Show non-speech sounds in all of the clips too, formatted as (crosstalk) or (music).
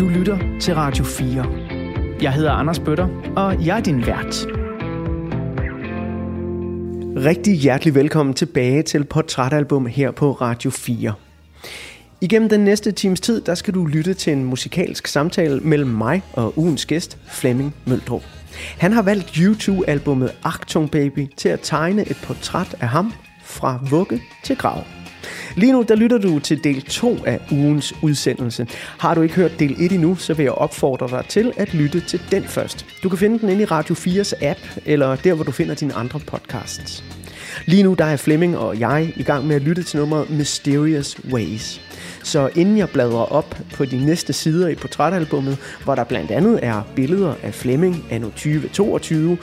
Du lytter til Radio 4. Jeg hedder Anders Bøtter, og jeg er din vært. Rigtig hjertelig velkommen tilbage til Portrætalbum her på Radio 4. Igennem den næste times tid, der skal du lytte til en musikalsk samtale mellem mig og ugens gæst, Flemming Møldrup. Han har valgt YouTube-albummet Achtung Baby til at tegne et portræt af ham fra vugge til grav. Lige nu der lytter du til del 2 af ugens udsendelse. Har du ikke hørt del 1 endnu, så vil jeg opfordre dig til at lytte til den først. Du kan finde den inde i Radio 4's app, eller der hvor du finder dine andre podcasts. Lige nu der er Flemming og jeg i gang med at lytte til nummeret Mysterious Ways. Så inden jeg bladrer op på de næste sider i portrætalbummet, hvor der blandt andet er billeder af Flemming anno 2022,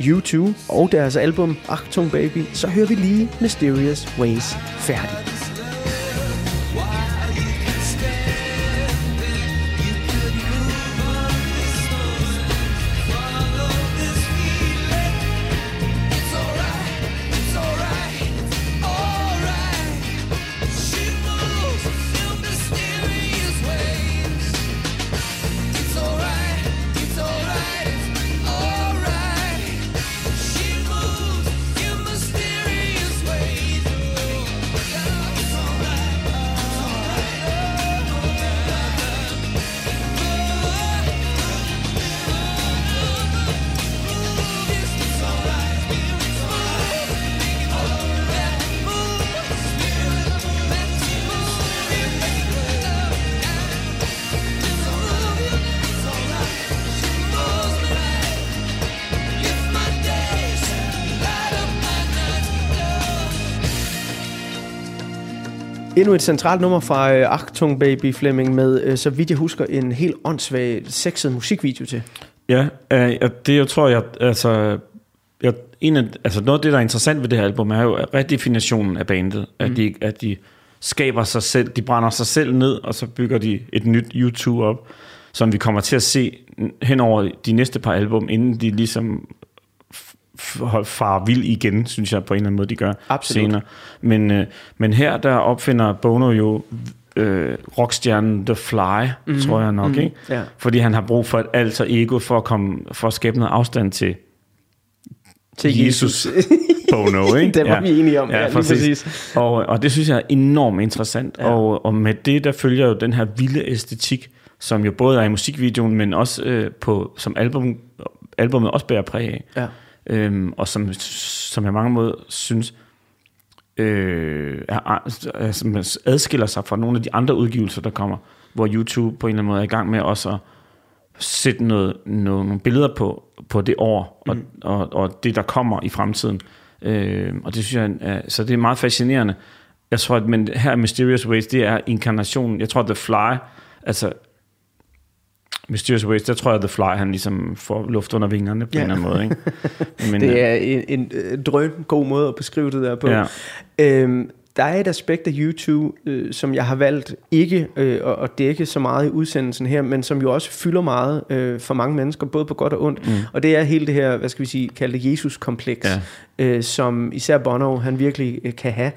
U2 og deres album Achtung Baby, så hører vi lige Mysterious Ways færdig. Endnu et centralt nummer fra uh, Achtung Baby Fleming med, uh, så vidt jeg husker, en helt åndssvag sexet musikvideo til. Ja, uh, det jeg tror jeg, altså, jeg, en af, altså noget af det, der er interessant ved det her album, er jo redefinitionen af bandet. Mm. At, de, at de skaber sig selv, de brænder sig selv ned, og så bygger de et nyt YouTube op, som vi kommer til at se hen over de næste par album, inden de ligesom far vild igen, synes jeg på en eller anden måde, de gør Absolut. senere. Men, øh, men her der opfinder Bono jo øh, rockstjernen The Fly, mm-hmm. tror jeg nok, mm-hmm. ikke? Ja. Fordi han har brug for et alter ego for at, komme, for at skabe noget afstand til, Til Jesus. (laughs) Bono, ikke? (laughs) Det var vi enige om, ja, lige præcis. Og, og det synes jeg er enormt interessant. Ja. Ja. Og, og med det, der følger jo den her vilde æstetik, som jo både er i musikvideoen, men også øh, på, som album, albumet også bærer præg af. Ja. Øhm, og som, som jeg mange måder synes øh, er, er, som adskiller sig fra nogle af de andre udgivelser, der kommer, hvor YouTube på en eller anden måde er i gang med også at sætte noget, noget, nogle billeder på, på det år, og, Mm. og, og det, der kommer i fremtiden. Øh, og det synes jeg, er, så det er meget fascinerende. Jeg tror, at men her Mysterious Ways, det er inkarnationen. Jeg tror, The Fly, altså Mysterious Ways, der tror jeg, The Fly, han ligesom får luft under vingerne på Ja. en eller anden måde. Ikke? (laughs) Men, Det øh, er en, en øh, drøn god måde at beskrive det der på. Ja. Øhm, der er et aspekt af YouTube, øh, som jeg har valgt ikke øh, at, at dække så meget i udsendelsen her, men som jo også fylder meget øh, for mange mennesker, både på godt og ondt. Mm. Og det er hele det her, hvad skal vi sige, kalde Jesus-kompleks. Øh, som især Bono, han virkelig øh, kan have.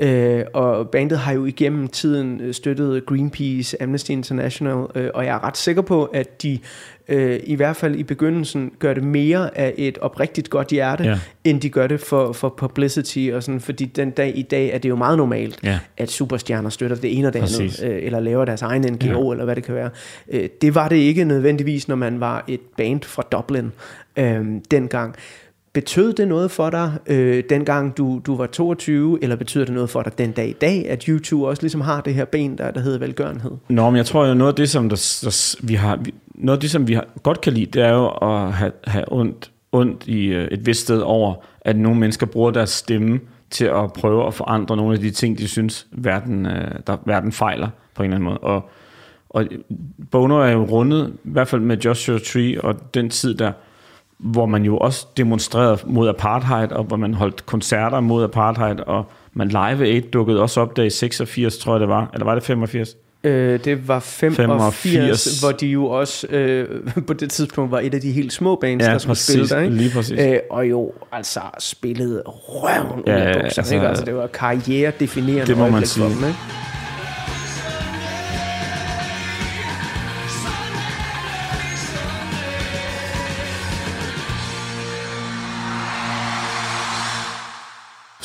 Øh, og bandet har jo igennem tiden øh, støttet Greenpeace, Amnesty International, øh, og jeg er ret sikker på, at de øh, i hvert fald i begyndelsen gør det mere af et oprigtigt godt hjerte, Ja. end de gør det for, for publicity og sådan, fordi den dag i dag er det jo meget normalt, Ja. at superstjerner støtter det ene og det andet, øh, eller laver deres egen NGO, Ja. eller hvad det kan være. Øh, det var det ikke nødvendigvis, når man var et band fra Dublin øh, dengang. Betød det noget for dig, øh, dengang du, du var 22, eller betyder det noget for dig den dag i dag, at YouTube også ligesom har det her ben, der, der hedder velgørenhed? Nå, men jeg tror jo, noget af det, som der, der, vi har, noget af det, som vi har, godt kan lide, det er jo at have, have ondt, ondt i øh, et vist sted over, at nogle mennesker bruger deres stemme til at prøve at forandre nogle af de ting, de synes, verden, øh, der, verden fejler på en eller anden måde. Og, og Bono er jo rundet, i hvert fald med Joshua Tree og den tid der, hvor man jo også demonstrerede mod apartheid, og hvor man holdt koncerter mod apartheid, og man Live Aid dukkede også op der i 86, tror jeg det var. Eller var det 85? Øh, det var 85, 85, 85. hvor de jo også øh, (laughs) på det tidspunkt var et af de helt små bands, der skulle spille der. Ikke? lige præcis. Øh, og jo altså spillede røven Ja, ud af ja, bukserne. altså- Altså, ikke? altså, det var karriere-definerende Det må man sige. Dem, ikke?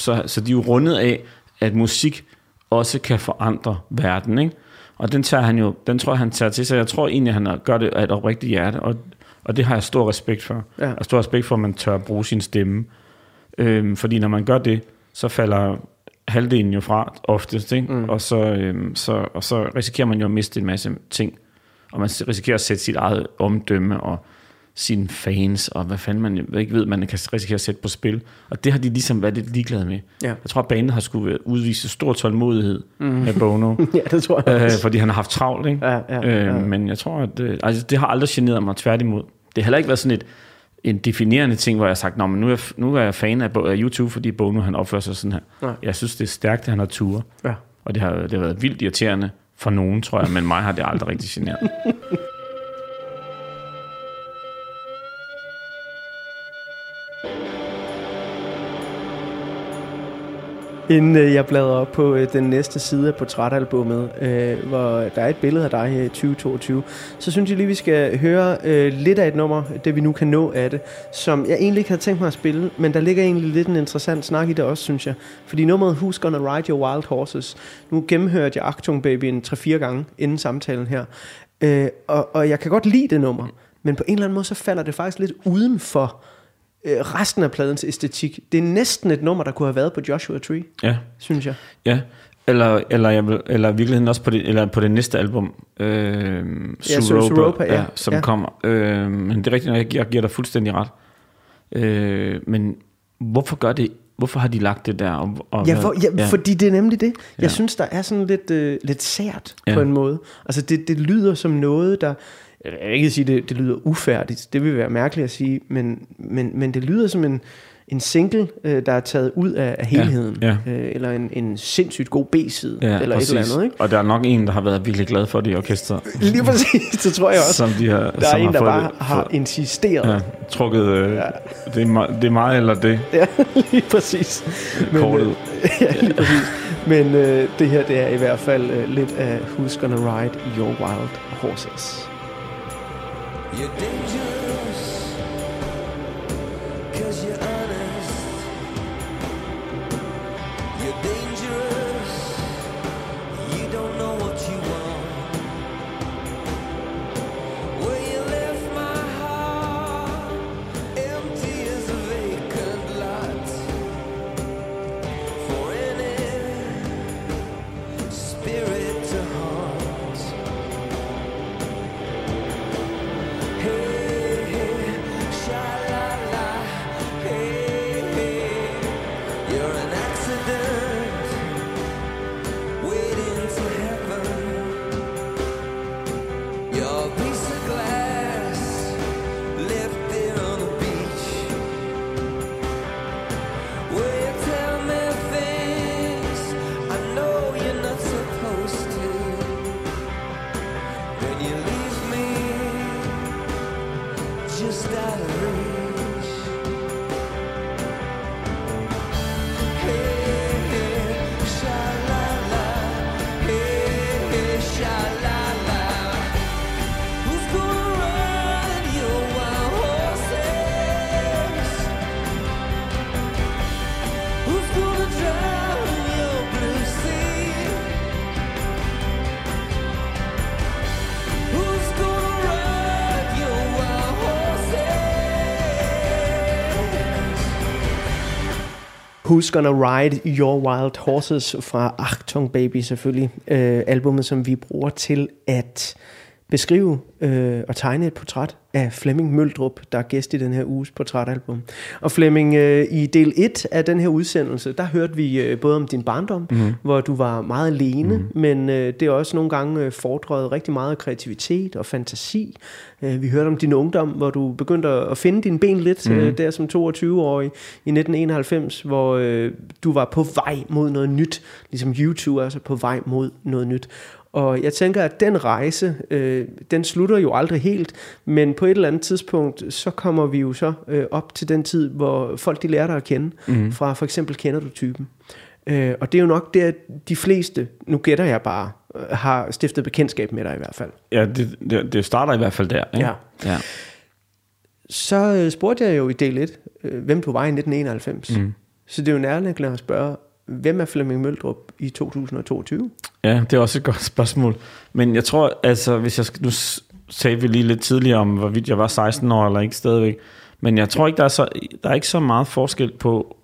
Så, så de er jo rundet af, at musik også kan forandre verden, ikke? Og den, tager han jo, den tror jeg, han tager til sig. Jeg tror egentlig, han gør det af et oprigtigt hjerte, og, og det har jeg stor respekt for. Ja. Og stor respekt for, at man tør bruge sin stemme. Øhm, fordi når man gør det, så falder halvdelen jo fra oftest, ikke? Mm. Og, så, øhm, så, og så risikerer man jo at miste en masse ting. Og man risikerer at sætte sit eget omdømme og sine fans, og hvad fanden man ikke ved, man kan risikere at sætte på spil. Og det har de ligesom været lidt ligeglade med. Ja. Jeg tror, at bandet har skulle udvise stor tålmodighed mm. med Bono. (laughs) Ja, det tror jeg øh, også. fordi han har haft travlt, ikke? Ja, ja, øh, ja. Men jeg tror, at øh, altså, det har aldrig generet mig tværtimod. Det har heller ikke været sådan et en definerende ting, hvor jeg har sagt, Nå, men nu er, jeg, nu er jeg fan af, af YouTube, fordi Bono han opfører sig sådan her. Nej. Jeg synes, det er stærkt, at han har ture. Ja. Og det har, det har været vildt irriterende for nogen, tror jeg, men mig har det aldrig rigtig generet. (laughs) Inden øh, jeg bladrer op på øh, den næste side af portrætalbummet, øh, hvor der er et billede af dig her i 2022, så synes jeg lige, vi skal høre øh, lidt af et nummer, det vi nu kan nå af det, som jeg egentlig ikke havde tænkt mig at spille, men der ligger egentlig lidt en interessant snak i det også, synes jeg. Fordi nummeret Who's Gonna Ride Your Wild Horses, nu gennemhørte jeg Achtung Baby en 3-4 gange inden samtalen her, øh, og, og jeg kan godt lide det nummer, men på en eller anden måde, så falder det faktisk lidt uden for øh, resten af pladens æstetik. Det er næsten et nummer, der kunne have været på Joshua Tree, ja, synes jeg. ja. Eller, eller, jeg vil, eller i virkeligheden også på det, eller på det næste album, øh, Ja, Su- Suropa, ja. som Ja. kommer. Øh, men det er rigtigt, jeg, jeg giver dig fuldstændig ret. Øh, men hvorfor gør det, hvorfor har de lagt det der? Og, og Ja, for, ja, ja, fordi det er nemlig det. Jeg Ja. synes, der er sådan lidt, øh, lidt sært. Ja. på en måde. Altså, det, det lyder som noget, der... Jeg vil ikke sige, det, det lyder ufærdigt. Det vil være mærkeligt at sige. Men, men, men det lyder som en, en single, øh, der er taget ud af, af helheden. ja. Øh, eller en, en sindssygt god B-side. Ja, eller præcis. et eller andet, ikke? Og der er nok en, der har været virkelig glad for det i orkestret. Lige præcis, det tror jeg også. Som de har, der er som en, der fået bare det- har insisteret. ja, trukket, øh, Ja. det, er det er mig eller det, Ja, (laughs) lige præcis. kortet. øh, (laughs) ja, lige præcis. Men øh, det her, det er i hvert fald øh, lidt af Who's Gonna Ride Your Wild Horses. You're dangerous, cause you're Who's Gonna Ride Your Wild Horses fra Achtung Baby selvfølgelig. Øh, albumet, som vi bruger til at beskrive øh, og tegne et portræt af Flemming Møldrup, der er gæst i den her uges portrætalbum. Og Flemming, øh, i del 1 af den her udsendelse, der hørte vi øh, både om din barndom, mm. hvor du var meget alene, mm. men øh, det er også nogle gange øh, fordrøjet rigtig meget kreativitet og fantasi. Øh, vi hørte om din ungdom, hvor du begyndte at finde dine ben lidt, mm. øh, der som 22-årig i 1991, hvor øh, du var på vej mod noget nyt, ligesom YouTube er altså på vej mod noget nyt. Og jeg tænker, at den rejse, øh, den slutter jo aldrig helt, men på et eller andet tidspunkt, så kommer vi jo så øh, op til den tid, hvor folk de lærer dig at kende, mm. fra for eksempel Kender du typen. Øh, og det er jo nok der, de fleste, nu gætter jeg bare, øh, har stiftet bekendtskab med dig i hvert fald. Ja, det, det, det starter i hvert fald der. Ikke? Ja. ja. Så øh, spurgte jeg jo i del 1, øh, hvem du var i 1991. Mm. Så det er jo nærliggende at spørge, hvem er Flemming Møldrup i 2022? Ja, det er også et godt spørgsmål. Men jeg tror, altså, hvis jeg skal, nu sagde vi lige lidt tidligere om, hvorvidt jeg var 16 år eller ikke stadigvæk. Men jeg tror ikke, der er, så, der er ikke så meget forskel på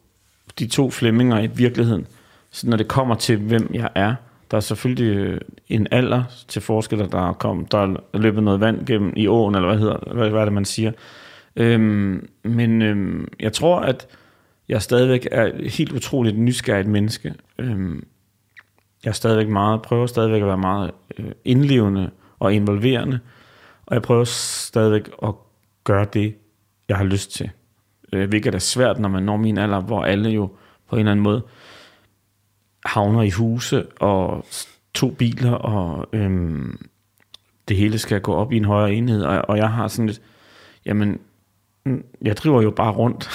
de to Flemminger i virkeligheden. Så når det kommer til, hvem jeg er, der er selvfølgelig øh, en alder til forskel, der er, kom, der er løbet noget vand gennem i åen, eller hvad, hedder, hvad, hvad er det, man siger. Øhm, men øhm, jeg tror, at jeg stadigvæk er et helt utroligt nysgerrigt menneske. Øhm, jeg er stadigvæk meget, prøver stadigvæk at være meget øh, indlevende og involverende, og jeg prøver stadigvæk at gøre det, jeg har lyst til. Øh, hvilket er svært, når man når min alder, hvor alle jo på en eller anden måde havner i huse og to biler, og øhm, det hele skal gå op i en højere enhed, og, og jeg har sådan lidt, jamen, jeg driver jo bare rundt.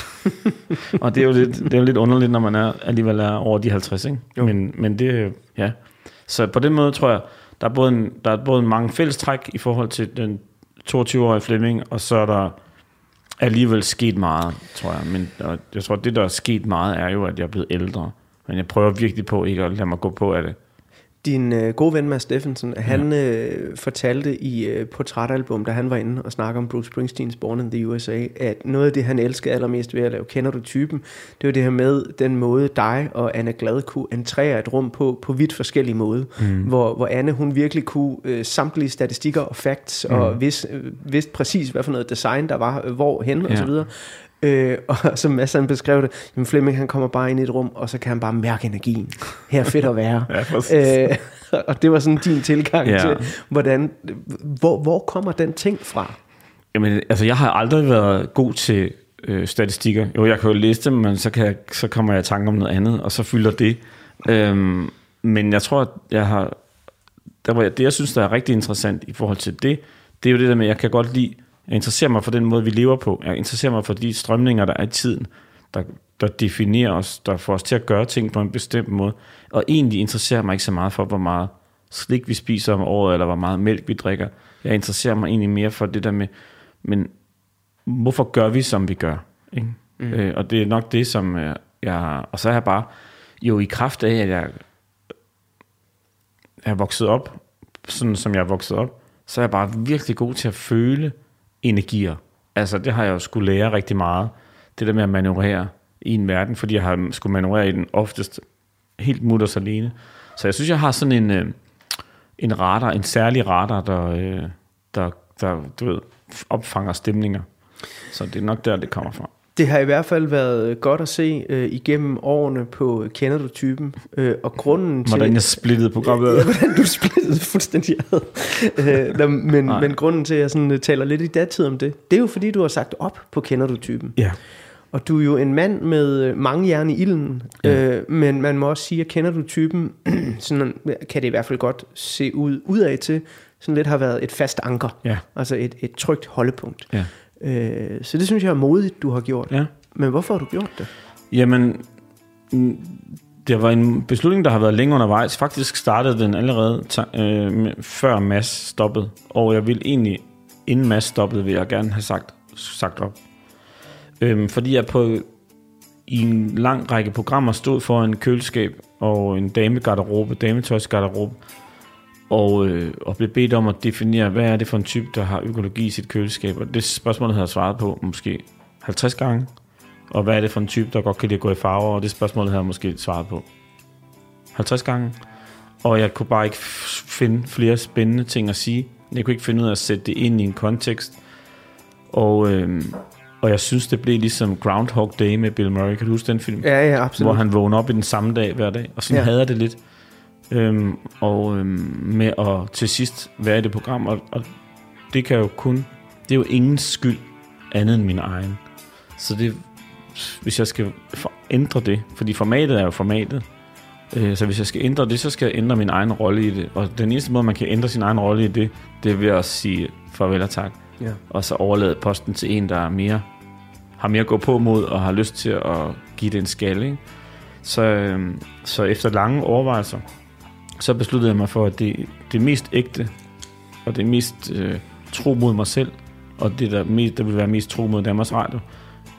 (laughs) og det er, jo lidt, det er jo lidt underligt, når man er, alligevel er over de 50, ikke? Jo. Men, men det, ja. Så på den måde tror jeg, der er både, en, der er både mange fællestræk i forhold til den 22-årige Flemming, og så er der alligevel sket meget, tror jeg. Men jeg tror, det, der er sket meget, er jo, at jeg er blevet ældre. Men jeg prøver virkelig på ikke at lade mig gå på af det. Din øh, gode ven Mads Steffensen, han øh, fortalte i øh, portrætalbum, da han var inde og snakke om Bruce Springsteens Born in the USA, at noget af det, han elskede allermest ved at lave Kender du typen, det var det her med den måde, dig og Anne Glad kunne entrere et rum på, på vidt forskellige måde. Mm. Hvor, hvor Anne, hun virkelig kunne øh, samtlige statistikker og facts, mm. og vidste, øh, vidste præcis, hvad for noget design der var, øh, hvor hen og Ja. så videre. Øh, og (laughs) som Mads han beskrev det, jamen Flemming han kommer bare ind i et rum, og så kan han bare mærke energien. Her er fedt at være. (laughs) Ja, øh, (laughs) og det var sådan din tilgang ja. Til, hvordan, hvor, hvor kommer den ting fra? Jamen, altså, jeg har aldrig været god til øh, statistikker. Jo, jeg kan jo læse dem, men så, kan jeg, så kommer jeg i tanke om noget andet, og så fylder det. Øhm, men jeg tror, at jeg har... Der, jeg, det, jeg synes, der er rigtig interessant i forhold til det, det er jo det der med, at jeg kan godt lide... Jeg interesserer mig for den måde, vi lever på. Jeg interesserer mig for de strømninger, der er i tiden, der, der definerer os, der får os til at gøre ting på en bestemt måde. Og egentlig interesserer mig ikke så meget for, hvor meget slik vi spiser om året, eller hvor meget mælk vi drikker. Jeg interesserer mig egentlig mere for det der med, men hvorfor gør vi, som vi gør? Ikke? Mm. Øh, og det er nok det, som øh, jeg... Og så er jeg bare jo i kraft af, at jeg er vokset op, sådan som jeg er vokset op, så er jeg bare virkelig god til at føle energier. Altså, det har jeg jo skulle lære rigtig meget. Det der med at manøvrere i en verden, fordi jeg har skulle manøvrere i den oftest helt mutters alene. Så jeg synes, jeg har sådan en, øh, en radar, en særlig radar, der, øh, der, der du ved, opfanger stemninger. Så det er nok der, det kommer fra. Det har i hvert fald været godt at se øh, igennem årene på Kender du typen, øh, og grunden til... Hvordan jeg splittede programmet. Ja, hvordan du splittede (laughs) fuldstændig ad. Øh, men, Nej. men grunden til, at jeg sådan, øh, taler lidt i datid om det, det er jo fordi, du har sagt op på Kender du typen. Ja. Og du er jo en mand med øh, mange jern i ilden, Ja. øh, men man må også sige, at kender du typen, (clears throat) sådan kan det i hvert fald godt se ud udad til, sådan lidt har været et fast anker, Ja. altså et, et trygt holdepunkt. Ja. Øh, så det synes jeg er modigt, du har gjort. ja. Men hvorfor har du gjort det? Jamen, mm, det var en beslutning, der har været længe undervejs. Faktisk startede den allerede, øh, før Mads stoppede. Og jeg vil egentlig, inden Mads stoppede, vil jeg gerne have sagt, sagt op. Øhm, fordi jeg på, i en lang række programmer stod for en køleskab og en damegarderobe, dametøjsgarderobe, og, øh, og blev bedt om at definere, hvad er det for en type, der har økologi i sit køleskab. Og det spørgsmål havde jeg svaret på måske 50 gange. Og hvad er det for en type, der godt kan lide at gå i farver? Og det spørgsmål havde jeg måske svaret på 50 gange. Og jeg kunne bare ikke finde flere spændende ting at sige. Jeg kunne ikke finde ud af at sætte det ind i en kontekst. Og, øhm, og jeg synes, det blev ligesom Groundhog Day med Bill Murray. Kan du huske den film? Ja, ja, absolut. hvor han vågner op i den samme dag hver dag. Og sådan ja. havde jeg det lidt. Øhm, og øhm, med at til sidst være i det program. Og, og det kan jo kun... Det er jo ingen skyld andet end min egen. Så det, hvis jeg skal ændre det, fordi formatet er jo formatet, øh, så hvis jeg skal ændre det, så skal jeg ændre min egen rolle i det. Og den eneste måde, man kan ændre sin egen rolle i det, det er ved at sige farvel og tak. Ja. Og så overlade posten til en, der er mere, har mere at gå på mod, og har lyst til at give det en skalle. Ikke? Så, øhm, så efter lange overvejelser, så besluttede jeg mig for, at det, det mest ægte, og det mest øh, tro mod mig selv, og det, der, mest, der vil være mest tro mod Danmarks Radio,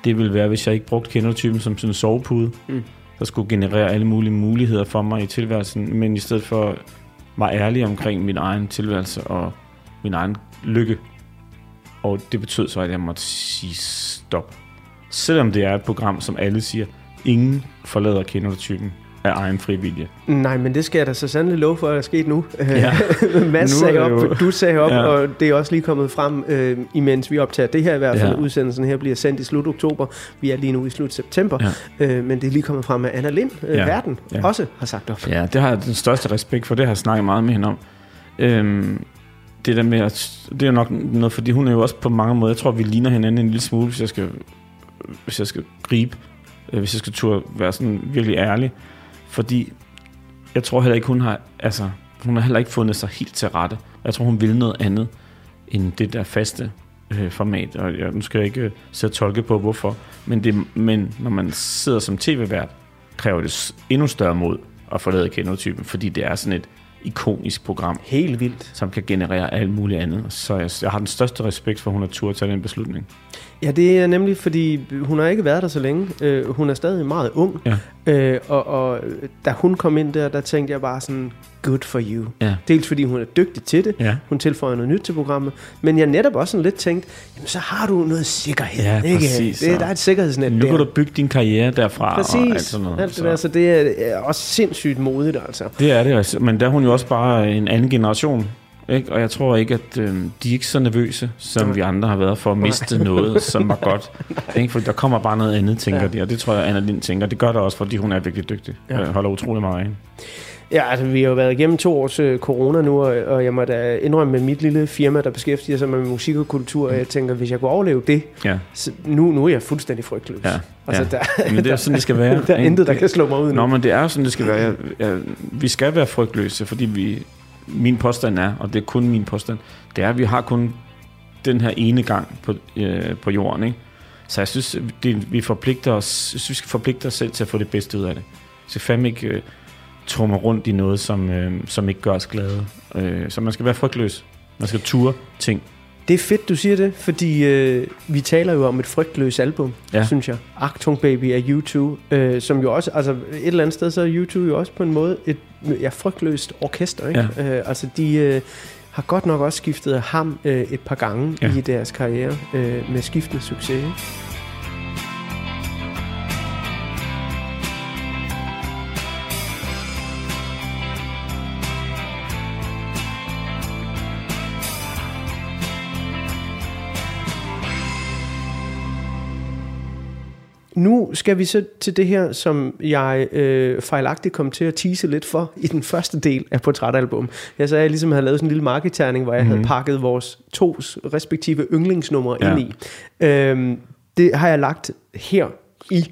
det ville være, hvis jeg ikke brugte kender-typen som sådan en sovepude, Mm. der skulle generere alle mulige muligheder for mig i tilværelsen, men i stedet for var ærlig omkring min egen tilværelse og min egen lykke. Og det betød så, at jeg måtte sige stop. Selvom det er et program, som alle siger, ingen forlader kender-typen af egen frivillige. Nej, men det skal jeg da så sandelig love for, at der er sket nu. Ja. (laughs) Mads Nu sagde op, jo- du sagde op, Ja. og det er også lige kommet frem, øh, imens vi optager det her i hvert fald. Ja. Ja. Udsendelsen her bliver sendt i slut oktober. Vi er lige nu i slut september. Ja. Øh, men det er lige kommet frem, at Anna Lind, øh, Ja. verden, Ja. også har sagt op. Ja, det har jeg den største respekt for. Det har jeg snakket meget med hende om. Øhm, det der med, at, det er nok noget, fordi hun er jo også på mange måder, jeg tror, vi ligner hinanden en lille smule, hvis jeg skal, hvis jeg skal gribe, øh, hvis jeg skal turde være sådan virkelig ærlig. Fordi jeg tror heller ikke, hun har, altså, hun har heller ikke fundet sig helt til rette. Jeg tror, hun vil noget andet end det der faste øh, format. Og jeg, nu skal jeg ikke øh, sætte tolke på, hvorfor. Men, det, men når man sidder som tv-vært, kræver det endnu større mod at forlade kenotypen, fordi det er sådan et ikonisk program, Helt vildt. som kan generere alt muligt andet. Så jeg, jeg har den største respekt for, at hun har tur tage den beslutning. Ja, det er nemlig, fordi hun har ikke været der så længe. Øh, hun er stadig meget ung. Ja. Øh, og, og da hun kom ind der, der tænkte jeg bare sådan, good for you. Ja. Dels fordi hun er dygtig til det. Ja. Hun tilføjer noget nyt til programmet. Men jeg netop også sådan lidt tænkt, jamen så har du noget sikkerhed. Ja, ikke? præcis, Det, der er et sikkerhedsnet Nu der. kan du bygge din karriere derfra. Præcis. Og alt sådan noget. Alt det så det er, er også sindssygt modigt, altså. Det er det, altså. men der er hun jo også bare en anden generation. Ikke? Og jeg tror ikke, at øh, de er ikke så nervøse, som Nej. vi andre har været for at miste noget, som var godt. (laughs) Ikke? For der kommer bare noget andet, tænker Ja. ja. de. Og det tror jeg, Anna Lind tænker. Det gør der også, fordi hun er virkelig dygtig. Ja. Ja. Jeg holder utrolig meget af hende. Ja, altså vi har jo været igennem to års øh, corona nu, og, og jeg må da indrømme med mit lille firma, der beskæftiger sig med musik og kultur, og jeg tænker, hvis jeg kunne overleve det, Ja. så nu, nu er jeg fuldstændig frygtløs. Ja. Altså, ja. der, Men det er sådan, det skal være. (laughs) der er intet, der kan slå mig ud nu. Nå, men det er jo sådan, det skal være. Jeg, vi skal være frygtløse, fordi vi, min påstand er, og det er kun min påstand, det er, at vi har kun den her ene gang på, øh, på jorden. Ikke? Så jeg synes, det, vi forpligter os, jeg synes, vi skal forpligte os selv til at få det bedste ud af det. Så fandme ikke øh, trummer rundt i noget, som, øh, som ikke gør os glade. Øh, så man skal være frygtløs. Man skal ture ting. Det er fedt, du siger det, fordi øh, vi taler jo om et frygtløst album, ja. Synes jeg. Achtung Baby af U2, øh, som jo også, altså et eller andet sted, så er U2 jo også på en måde et ja, frygtløst orkester, ikke? Ja. Øh, altså de øh, har godt nok også skiftet ham øh, et par gange. Ja. i deres karriere øh, med skiftende succes. Ikke? Nu skal vi så til det her, som jeg øh, fejlagtigt kom til at tease lidt for i den første del af portrætalbum. Jeg sagde, at jeg ligesom havde lavet sådan en lille marketerning, hvor jeg mm-hmm. havde Mhm. pakket vores tos respektive yndlingsnumre. Ja. ind i. Øhm, det har jeg lagt her i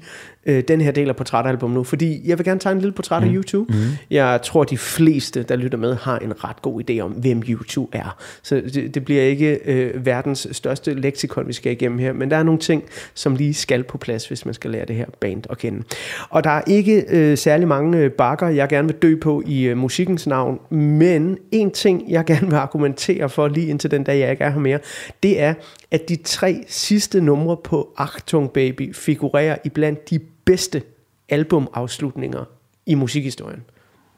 øh, den her del af portrætalbum nu, fordi jeg vil gerne tegne en lille portræt mm. af U2. Mm. Jeg tror, de fleste, der lytter med, har en ret god idé om, hvem U2 er. Så det, det bliver ikke øh, verdens største leksikon, vi skal igennem her, men der er nogle ting, som lige skal på plads, hvis man skal lære det her band at kende. Og der er ikke øh, særlig mange øh, bakker, jeg gerne vil dø på i øh, musikkens navn, men en ting, jeg gerne vil argumentere for lige indtil den dag, jeg ikke er her mere, det er, at de tre sidste numre på Achtung Baby figurerer i blandt de bedste albumafslutninger i musikhistorien.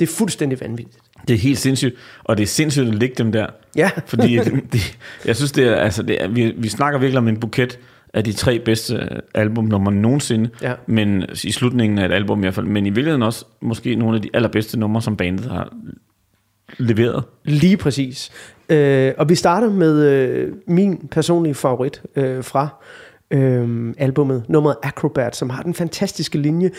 Det er fuldstændig vanvittigt. Det er helt sindssygt. Og det er sindssygt at lægge dem der. Ja. (laughs) Fordi det, jeg synes, det er, altså, det er, vi, vi snakker virkelig om en buket af de tre bedste albumnumre nogensinde. Ja. Men i slutningen af et album i hvert fald. Men i virkeligheden også måske nogle af de allerbedste numre, som bandet har leveret. Lige præcis. Øh, og vi starter med øh, min personlige favorit øh, fra øh, albummet, nummeret Acrobat, som har den fantastiske linje,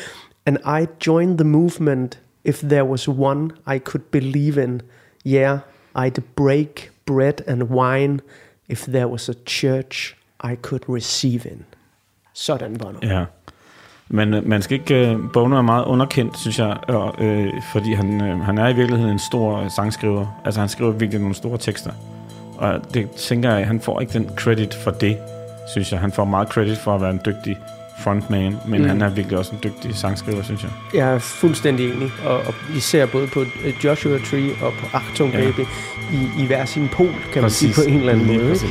And I joined the movement if there was one I could believe in. Yeah, I'd break bread and wine if there was a church I could receive in. Sådan, Bono. Ja. Men øh, man skal ikke... Øh, Bono er meget underkendt, synes jeg, og, øh, fordi han, øh, han er i virkeligheden en stor sangskriver. Altså, han skriver virkelig nogle store tekster. Og det tænker jeg, han får ikke den credit for det, synes jeg. Han får meget credit for at være en dygtig frontman, men Mm. han er virkelig også en dygtig sangskriver, synes jeg. Jeg er fuldstændig enig, og, og især både på øh, Joshua Tree og på Achtung Ja. Baby i, i hver sin pol, kan man sige på en eller anden Lige måde. præcis.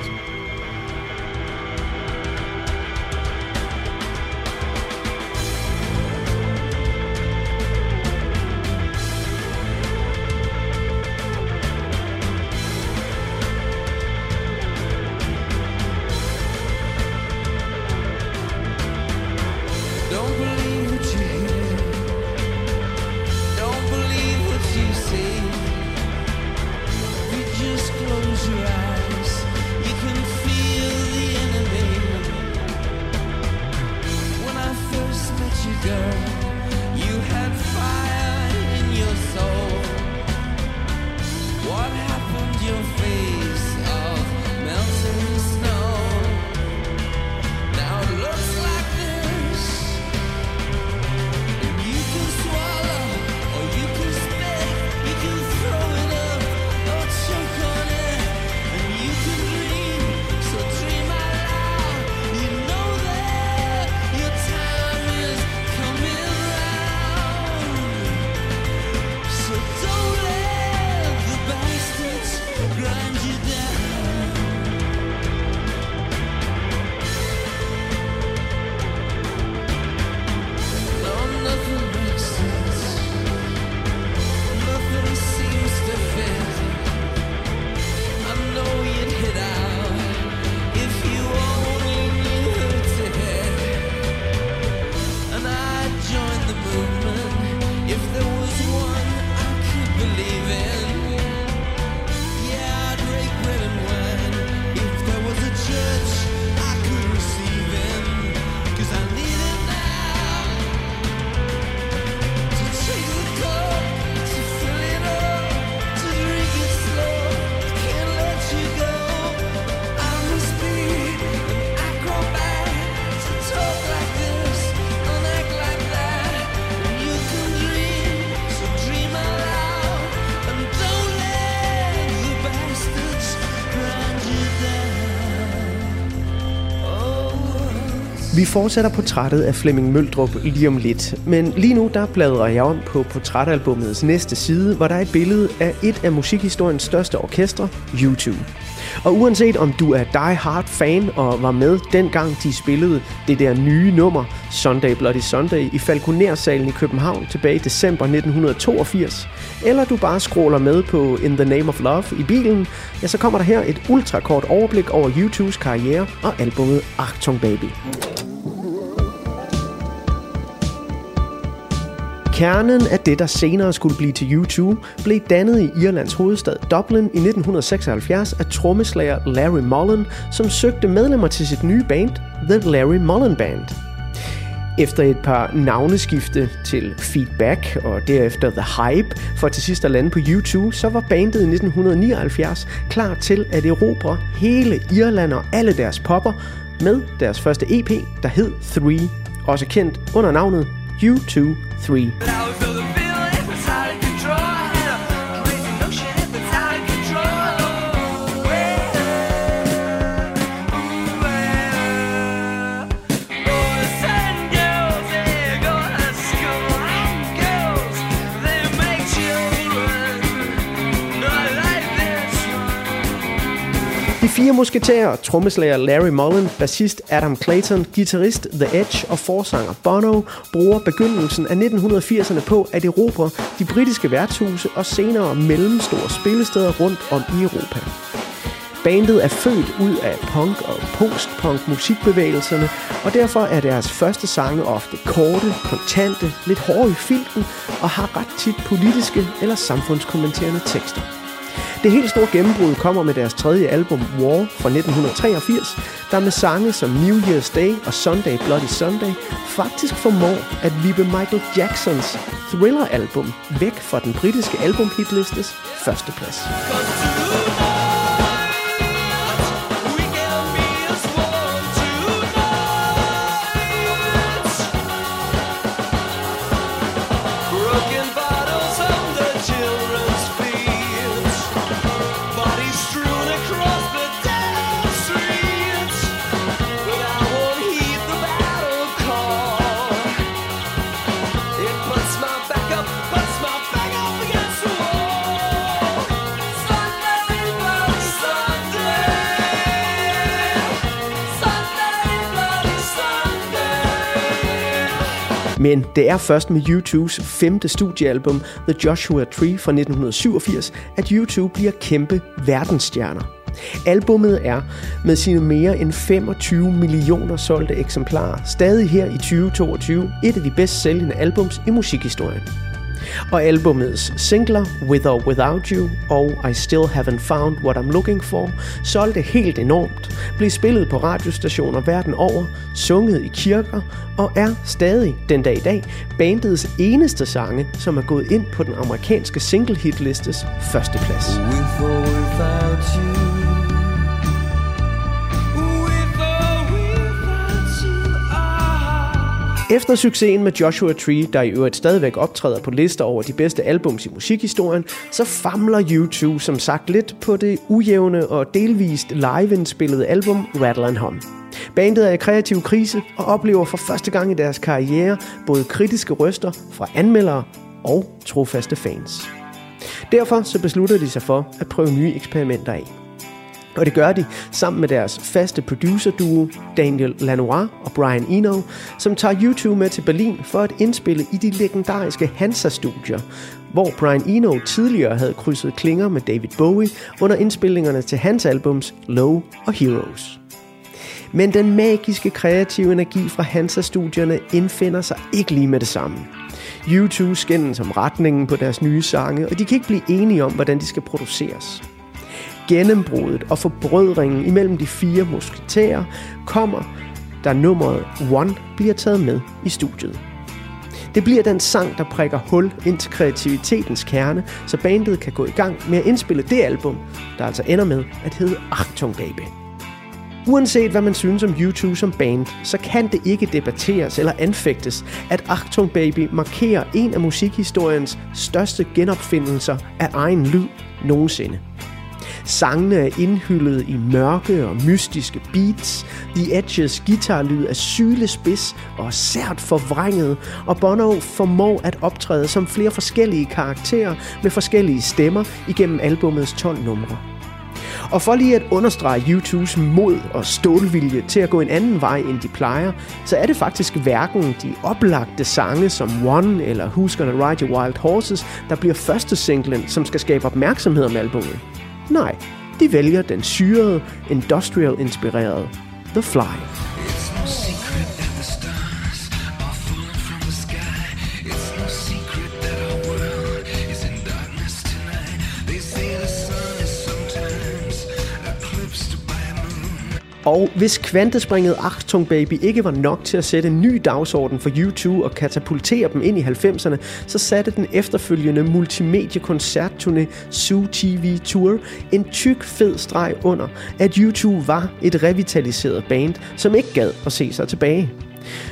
Vi fortsætter portrættet af Flemming Møldrup lige om lidt, men lige nu der bladrer jeg om på portrætalbumets næste side, hvor der er et billede af et af musikhistoriens største orkestre, U2. Og uanset om du er die hard fan og var med dengang de spillede det der nye nummer Sunday Bloody Sunday i Falconer-salen i København tilbage i december 1982, eller du bare scroller med på In the Name of Love i bilen, ja, så kommer der her et ultrakort overblik over YouTubes karriere og albumet Achtung Baby. Kernen af det, der senere skulle blive til U2, blev dannet i Irlands hovedstad Dublin i 1976 af trommeslager Larry Mullen, som søgte medlemmer til sit nye band, The Larry Mullen Band. Efter et par navneskifte til Feedback og derefter The Hype for til sidst at lande på U2, så var bandet i 1979 klar til at erobre hele Irland og alle deres popper med deres første EP, der hed Three, også kendt under navnet U2 3. But fire musketerer, trommeslager Larry Mullen, bassist Adam Clayton, guitarist The Edge og forsanger Bono bruger begyndelsen af 1980'erne på at erobre de britiske værtshuse og senere mellemstore spillesteder rundt om i Europa. Bandet er født ud af punk og post-punk musikbevægelserne, og derfor er deres første sange ofte korte, kontante, lidt hårde i filten og har ret tit politiske eller samfundskommenterende tekster. Det helt store gennembrud kommer med deres tredje album War fra 1983, der med sange som New Year's Day og Sunday Bloody Sunday faktisk formår at vippe Michael Jacksons Thriller-album væk fra den britiske albumhitlistes førsteplads. plads. Men det er først med U2's femte studiealbum, The Joshua Tree fra 1987, at U2 bliver kæmpe verdensstjerner. Albummet er med sine mere end 25 millioner solgte eksemplarer stadig her i 2022 et af de bedst sælgende albums i musikhistorien. Og albumets singler With or Without You og I Still Haven't Found What I'm Looking For solgte helt enormt, blev spillet på radiostationer verden over, sunget i kirker og er stadig den dag i dag bandets eneste sange, som er gået ind på den amerikanske single hitlistes førsteplads. With or without you. Efter succesen med Joshua Tree, der i øvrigt stadigvæk optræder på lister over de bedste albums i musikhistorien, så famler U2 som sagt lidt på det ujævne og delvist live-indspillede album Rattle and Hum. Bandet er i kreativ krise og oplever for første gang i deres karriere både kritiske røster fra anmeldere og trofaste fans. Derfor så beslutter de sig for at prøve nye eksperimenter af. Og det gør de sammen med deres faste producerduo Daniel Lanois og Brian Eno, som tager YouTube med til Berlin for at indspille i de legendariske Hansa-studier, hvor Brian Eno tidligere havde krydset klinger med David Bowie under indspillingerne til hans albums Low og Heroes. Men den magiske kreative energi fra Hansa-studierne indfinder sig ikke lige med det samme. U2 skændes om retningen på deres nye sange, og de kan ikke blive enige om, hvordan de skal produceres. Gennembruddet og forbrødringen imellem de fire musketerer kommer, da nummeret One bliver taget med i studiet. Det bliver den sang, der prikker hul ind til kreativitetens kerne, så bandet kan gå i gang med at indspille det album, der altså ender med at hedde Achtung Baby. Uanset hvad man synes om U2 som band, så kan det ikke debatteres eller anfægtes, at Achtung Baby markerer en af musikhistoriens største genopfindelser af egen lyd nogensinde. Sangene er indhyllet i mørke og mystiske beats. The Edges guitarlyd er sylespids og sært forvrænget, og Bono formår at optræde som flere forskellige karakterer med forskellige stemmer igennem albumets 12 numre. Og for lige at understrege YouTubes mod og stålvilje til at gå en anden vej, end de plejer, så er det faktisk hverken de oplagte sange som One eller Who's Gonna Ride Your Wild Horses, der bliver første singlen, som skal skabe opmærksomhed om albumet. Nej, de vælger den syrede, industrial-inspirerede The Fly. Og hvis kvantespringet Achtung Baby ikke var nok til at sætte en ny dagsorden for U2 og katapultere dem ind i 90'erne, så satte den efterfølgende multimediekoncertturné Zoo TV Tour en tyk fed streg under, at U2 var et revitaliseret band, som ikke gad at se sig tilbage.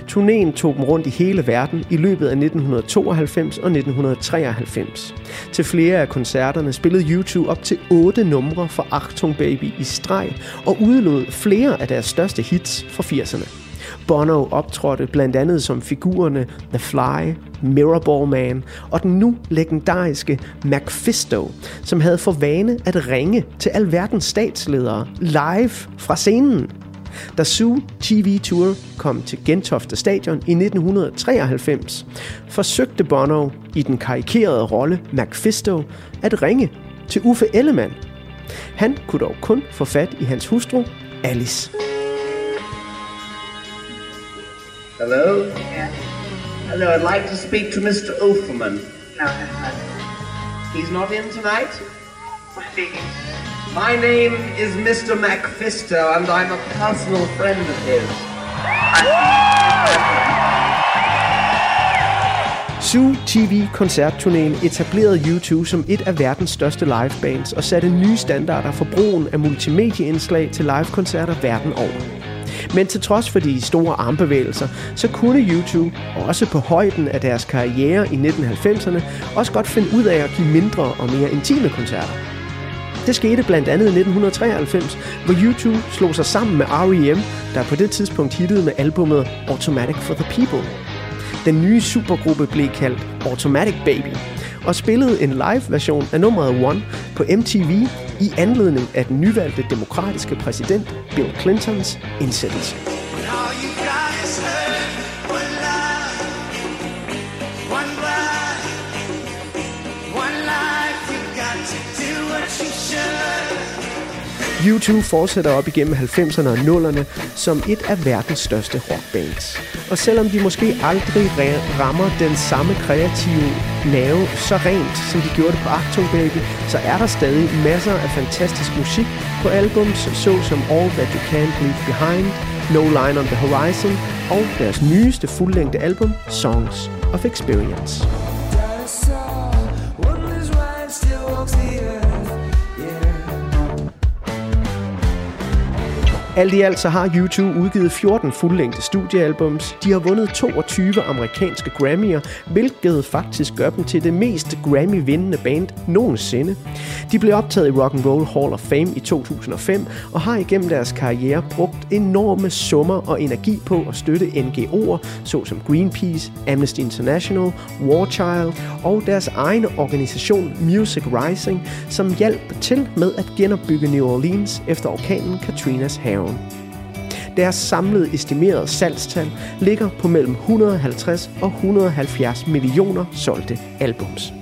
Turnéen tog dem rundt i hele verden i løbet af 1992 og 1993. Til flere af koncerterne spillede U2 op til otte numre for Achtung Baby i streg og udelod flere af deres største hits fra 80'erne. Bono optrådte blandt andet som figurerne The Fly, Mirrorball Man og den nu legendariske McFisto, som havde for vane at ringe til alverdens statsledere live fra scenen. Da Zoo TV Tour kom til Gentofte Stadion i 1993, forsøgte Bono i den karikerede rolle Macfisto at ringe til Uffe Ellemann. Han kunne dog kun få fat i hans hustru, Alice. Hello? Hello, I'd like to speak to Mr. Offerman. No, that's not He's not in tonight? Who's speaking. My name is Mr. Macfisto, and I'm a personal friend of his. Zoo TV koncertturnéen etablerede U2 som et af verdens største livebands og satte nye standarder for brugen af multimedieindslag til livekoncerter verden over. Men til trods for de store armbevægelser, så kunne U2, også på højden af deres karriere i 1990'erne, også godt finde ud af at give mindre og mere intime koncerter. Det skete blandt andet i 1993, hvor U2 slog sig sammen med R.E.M., der på det tidspunkt hittede med albumet Automatic for the People. Den nye supergruppe blev kaldt Automatic Baby, og spillede en live-version af nummeret One på MTV i anledning af den nyvalgte demokratiske præsident Bill Clintons indsættelse. When U2 fortsætter op igennem 90'erne og 0'erne som et af verdens største rockbands. Og selvom de måske aldrig rammer den samme kreative nerve så rent, som de gjorde det på Achtung Baby, så er der stadig masser af fantastisk musik på albums, såsom All That You Can't Leave Behind, No Line on the Horizon og deres nyeste fuldlængde album, Songs of Experience. Alt i alt så har YouTube udgivet 14 fuldlængde studiealbums. De har vundet 22 amerikanske Grammy'er, hvilket faktisk gør dem til det mest Grammy-vindende band nogensinde. De blev optaget i Rock and Roll Hall of Fame i 2005 og har igennem deres karriere brugt enorme summer og energi på at støtte NGO'er såsom Greenpeace, Amnesty International, War Child og deres egen organisation Music Rising, som hjalp til med at genopbygge New Orleans efter orkanen Katrinas haven. Deres samlede estimerede salgstal ligger på mellem 150 og 170 millioner solgte albums.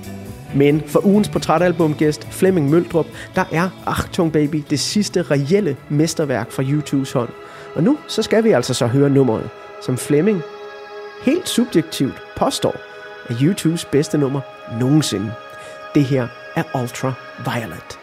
Men for ugens portrætalbumgæst Flemming Møldrup, der er Achtung Baby det sidste reelle mesterværk fra U2's hånd. Og nu så skal vi altså så høre nummeret, som Flemming helt subjektivt påstår er U2's bedste nummer nogensinde. Det her er Ultra Violet.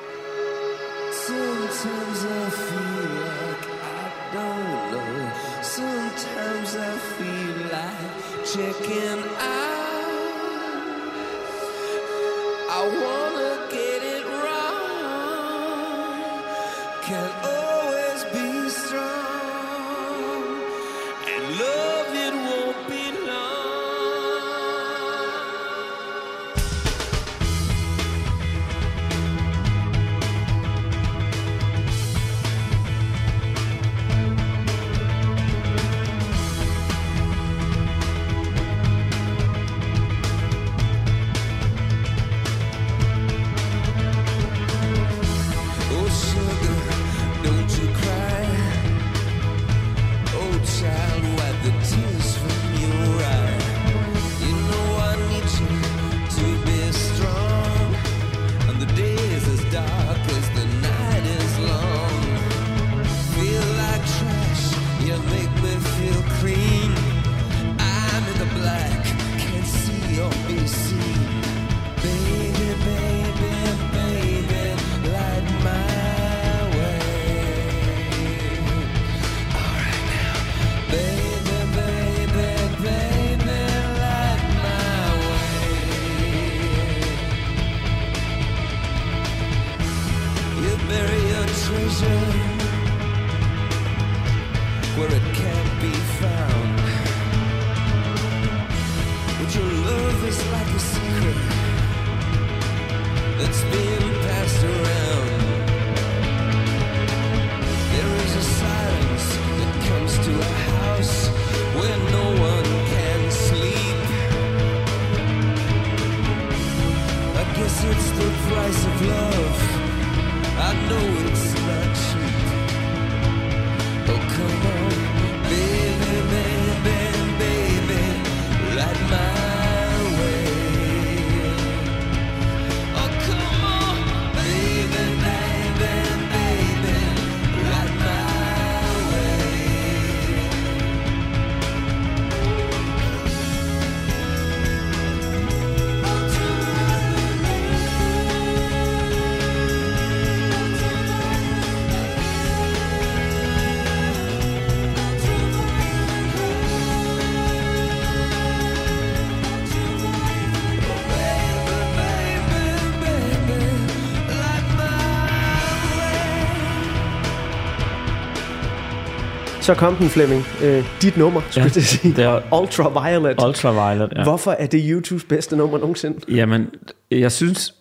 Så kom den, Flemming. Øh, dit nummer, skulle Ja, jeg sige. det er- Ultraviolet. Ultraviolet, ja. Hvorfor er det YouTubes bedste nummer nogensinde? Jamen, jeg synes,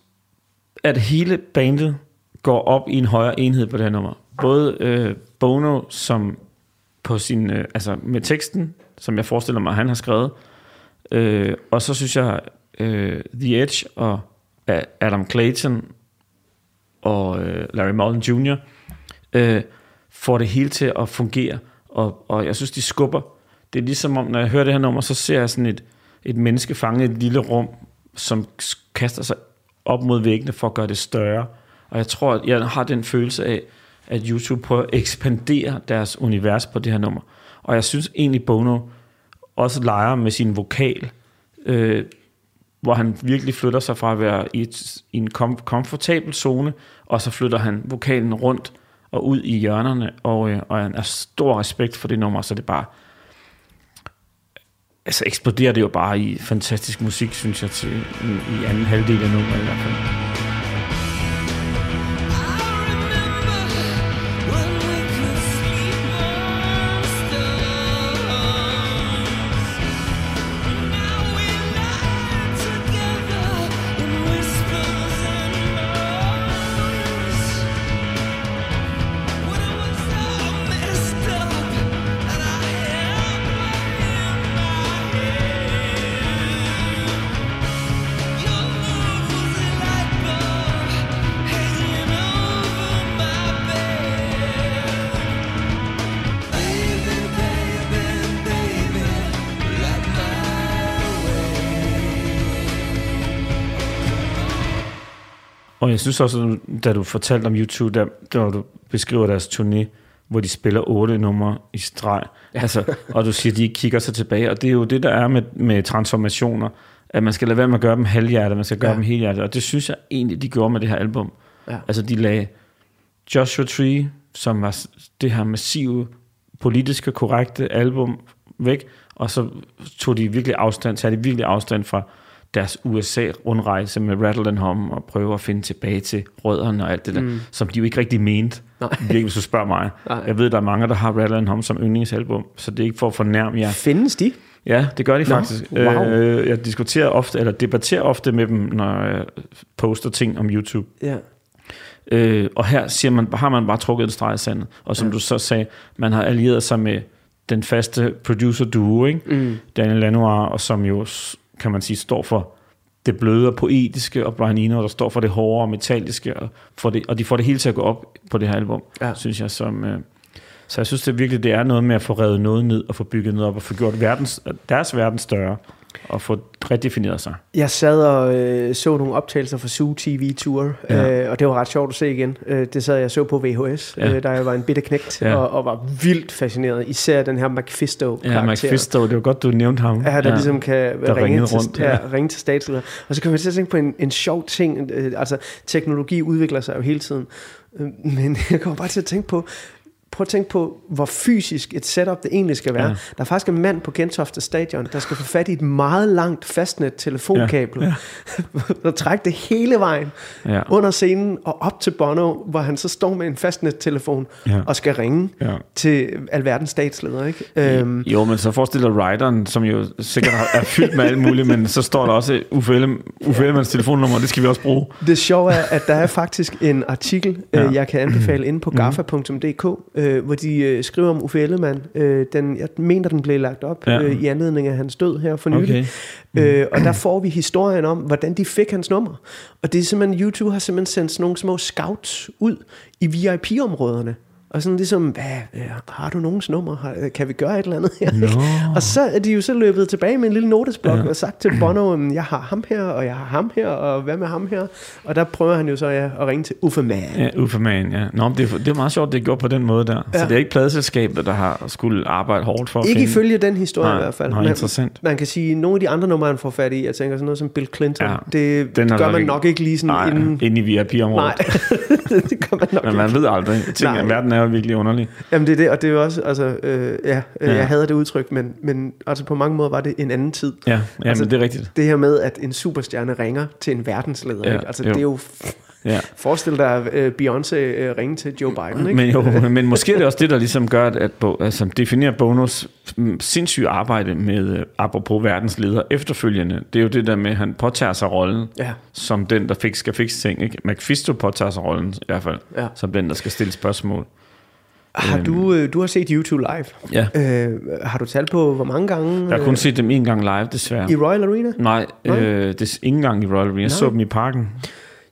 at hele bandet går op i en højere enhed på det her nummer. Både øh, Bono, som på sin, øh, altså med teksten, som jeg forestiller mig, han har skrevet, øh, og så synes jeg, øh, The Edge og Adam Clayton og øh, Larry Mullen Jr. Øh, får det hele til at fungere, og, og jeg synes, de skubber. Det er ligesom om, når jeg hører det her nummer, så ser jeg sådan et, et menneske fange et lille rum, som kaster sig op mod væggene for at gøre det større. Og jeg tror, at jeg har den følelse af, at YouTube prøver at ekspandere deres univers på det her nummer. Og jeg synes egentlig, Bono også leger med sin vokal, øh, hvor han virkelig flytter sig fra at være i, et, i en kom, komfortabel zone, og så flytter han vokalen rundt og ud i hjørnerne, og, øh, og han er stor respekt for det nummer, så det bare altså eksploderer det jo bare i fantastisk musik, synes jeg, til, i, i anden halvdel af nummeret i hvert fald. Og jeg synes også, da du fortalte om YouTube, der, der du beskriver deres turné, hvor de spiller otte numre i streg, ja. altså, og du siger, at de ikke kigger sig tilbage, og det er jo det, der er med, med transformationer, at man skal lade være med at gøre dem halvhjertet, man skal gøre Ja. dem helhjertet, og det synes jeg egentlig, de gjorde med det her album. Ja. Altså, de lagde Joshua Tree, som var det her massive, politiske, korrekte album væk, og så tog de virkelig afstand, tager de virkelig afstand fra deres USA-rundrejse med Rattle and Hum og prøve at finde tilbage til rødderne og alt det der, mm. som de jo ikke rigtig mente, Nej. (laughs) virkelig, hvis du spørger mig. Nej. Jeg ved, der er mange, der har Rattle and Hum som yndlingsalbum, så det er ikke for at fornærme jer. Findes de? Ja, det gør de Nå, faktisk. wow. Øh, jeg diskuterer ofte, eller debatterer ofte med dem, når jeg poster ting om YouTube. Ja. Øh, og her siger man, har man bare trukket en streg i sandet. Og som ja. du så sagde, man har allieret sig med den faste producer duo, ikke? Mm. Daniel Lanoir, og som jo, kan man sige, står for det bløde og poetiske, og Brian Eno, der står for det hårde og metalliske, og, for det, og de får det hele til at gå op på det her album, Ja. synes jeg. Som, øh, så jeg synes det virkelig, det er noget med at få revet noget ned, og få bygget noget op, og få gjort verdens, deres verden større, og få redefinerede sig. Jeg sad og øh, så nogle optagelser fra Zoo TV Tour, Ja. øh, og det var ret sjovt at se igen. Øh, det sad jeg så på VHS, Ja. øh, da jeg var en bitte knægt, Ja. og, og var vildt fascineret. Især den her Mephisto-karakter. Ja, McFisto, det var godt, du nævnte ham. Ja, der ja, ligesom kan der ringe, til, rundt, ja. ja. Ringe til statsledere. Og så kan man til at tænke på en, en sjov ting. Øh, altså, teknologi udvikler sig jo hele tiden. Øh, Men (laughs) jeg kommer bare til at tænke på, prøv at tænke på, hvor fysisk et setup det egentlig skal være. Ja. Der er faktisk en mand på Gentofte Stadion, der skal få fat i et meget langt fastnet telefonkabel, ja. (laughs) ja. og trække det hele vejen Ja. under scenen og op til Bono, hvor han så står med en fastnet-telefon Ja. og skal ringe Ja. til alverdens statsledere. Ikke? Øhm, Jo, men så forestil dig rideren, som jo sikkert er fyldt med alt muligt, men så står der også Uffe, Ellemann, Uffe Ellemanns telefonnummer, det skal vi også bruge. Det sjove er, at der er faktisk en artikel, Ja. ja. jeg kan anbefale inde på gaffa.dk, øh, hvor de øh, skriver om Uffe Ellemann. Øh, den, jeg mener, den blev lagt op Ja. øh, i anledning af hans død her for nylig. Okay. Øh, og der får vi historien om, hvordan de fik hans nummer. Og det er simpelthen, YouTube har simpelthen sendt sådan nogle små scouts ud i VIP-områderne. Og sådan ligesom, hvad, øh, har du nogens nummer? Har, kan vi gøre et eller andet her? (laughs) Og så er de jo så løbet tilbage med en lille notesblok Ja. og sagt til Bono, "Jamen, jeg har ham her, og jeg har ham her, og hvad med ham her? Og der prøver han jo så ja, at ringe til Uffe Man. Ja, Uffe Man, ja. Nå, det, er, det er meget sjovt, det er gjort på den måde der. Ja. Så det er ikke pladeselskabet, der har skulle arbejde hårdt for Ikke finde... ifølge den historie Nej, i hvert fald. nej, Men interessant. Man kan sige, nogle af de andre numre, han får fat i, jeg tænker sådan noget som Bill Clinton, Ja, det, den det gør nok man ikke- nok ikke lige sådan Nej, inden... inde i VIP-området. Nej, (laughs) det gør man nok Men ikke. man ved aldrig. Ting, verden er jo virkelig underlig. Jamen det er det, og det er jo også, altså, øh, ja, øh, Ja. jeg hader det udtryk, men, men altså på mange måder var det en anden tid. Ja, ja Altså, men det er rigtigt. Det her med, at en superstjerne ringer til en verdensleder, Ja, ikke? altså jo. det er jo... Ja. Forestil dig øh, Beyoncé øh, ringe til Joe Biden, ikke? Men, jo, men måske er det også det, der ligesom gør, at, at altså, definerer Bonos mm, sindssyge arbejde med, øh, apropos verdensleder efterfølgende. Det er jo det der med, at han påtager sig rollen Ja. som den, der fik, skal fikse ting. Ikke? McFisto påtager sig rollen i hvert fald, Ja. som den, der skal stille spørgsmål. Har du, øh, du har set YouTube live. Ja. Øh, har du tal på, hvor mange gange? Jeg har kun set dem en gang live, desværre. I Royal Arena? Nej, Nej? øh, det er ikke engang i Royal Arena. Jeg så Nej. dem i parken.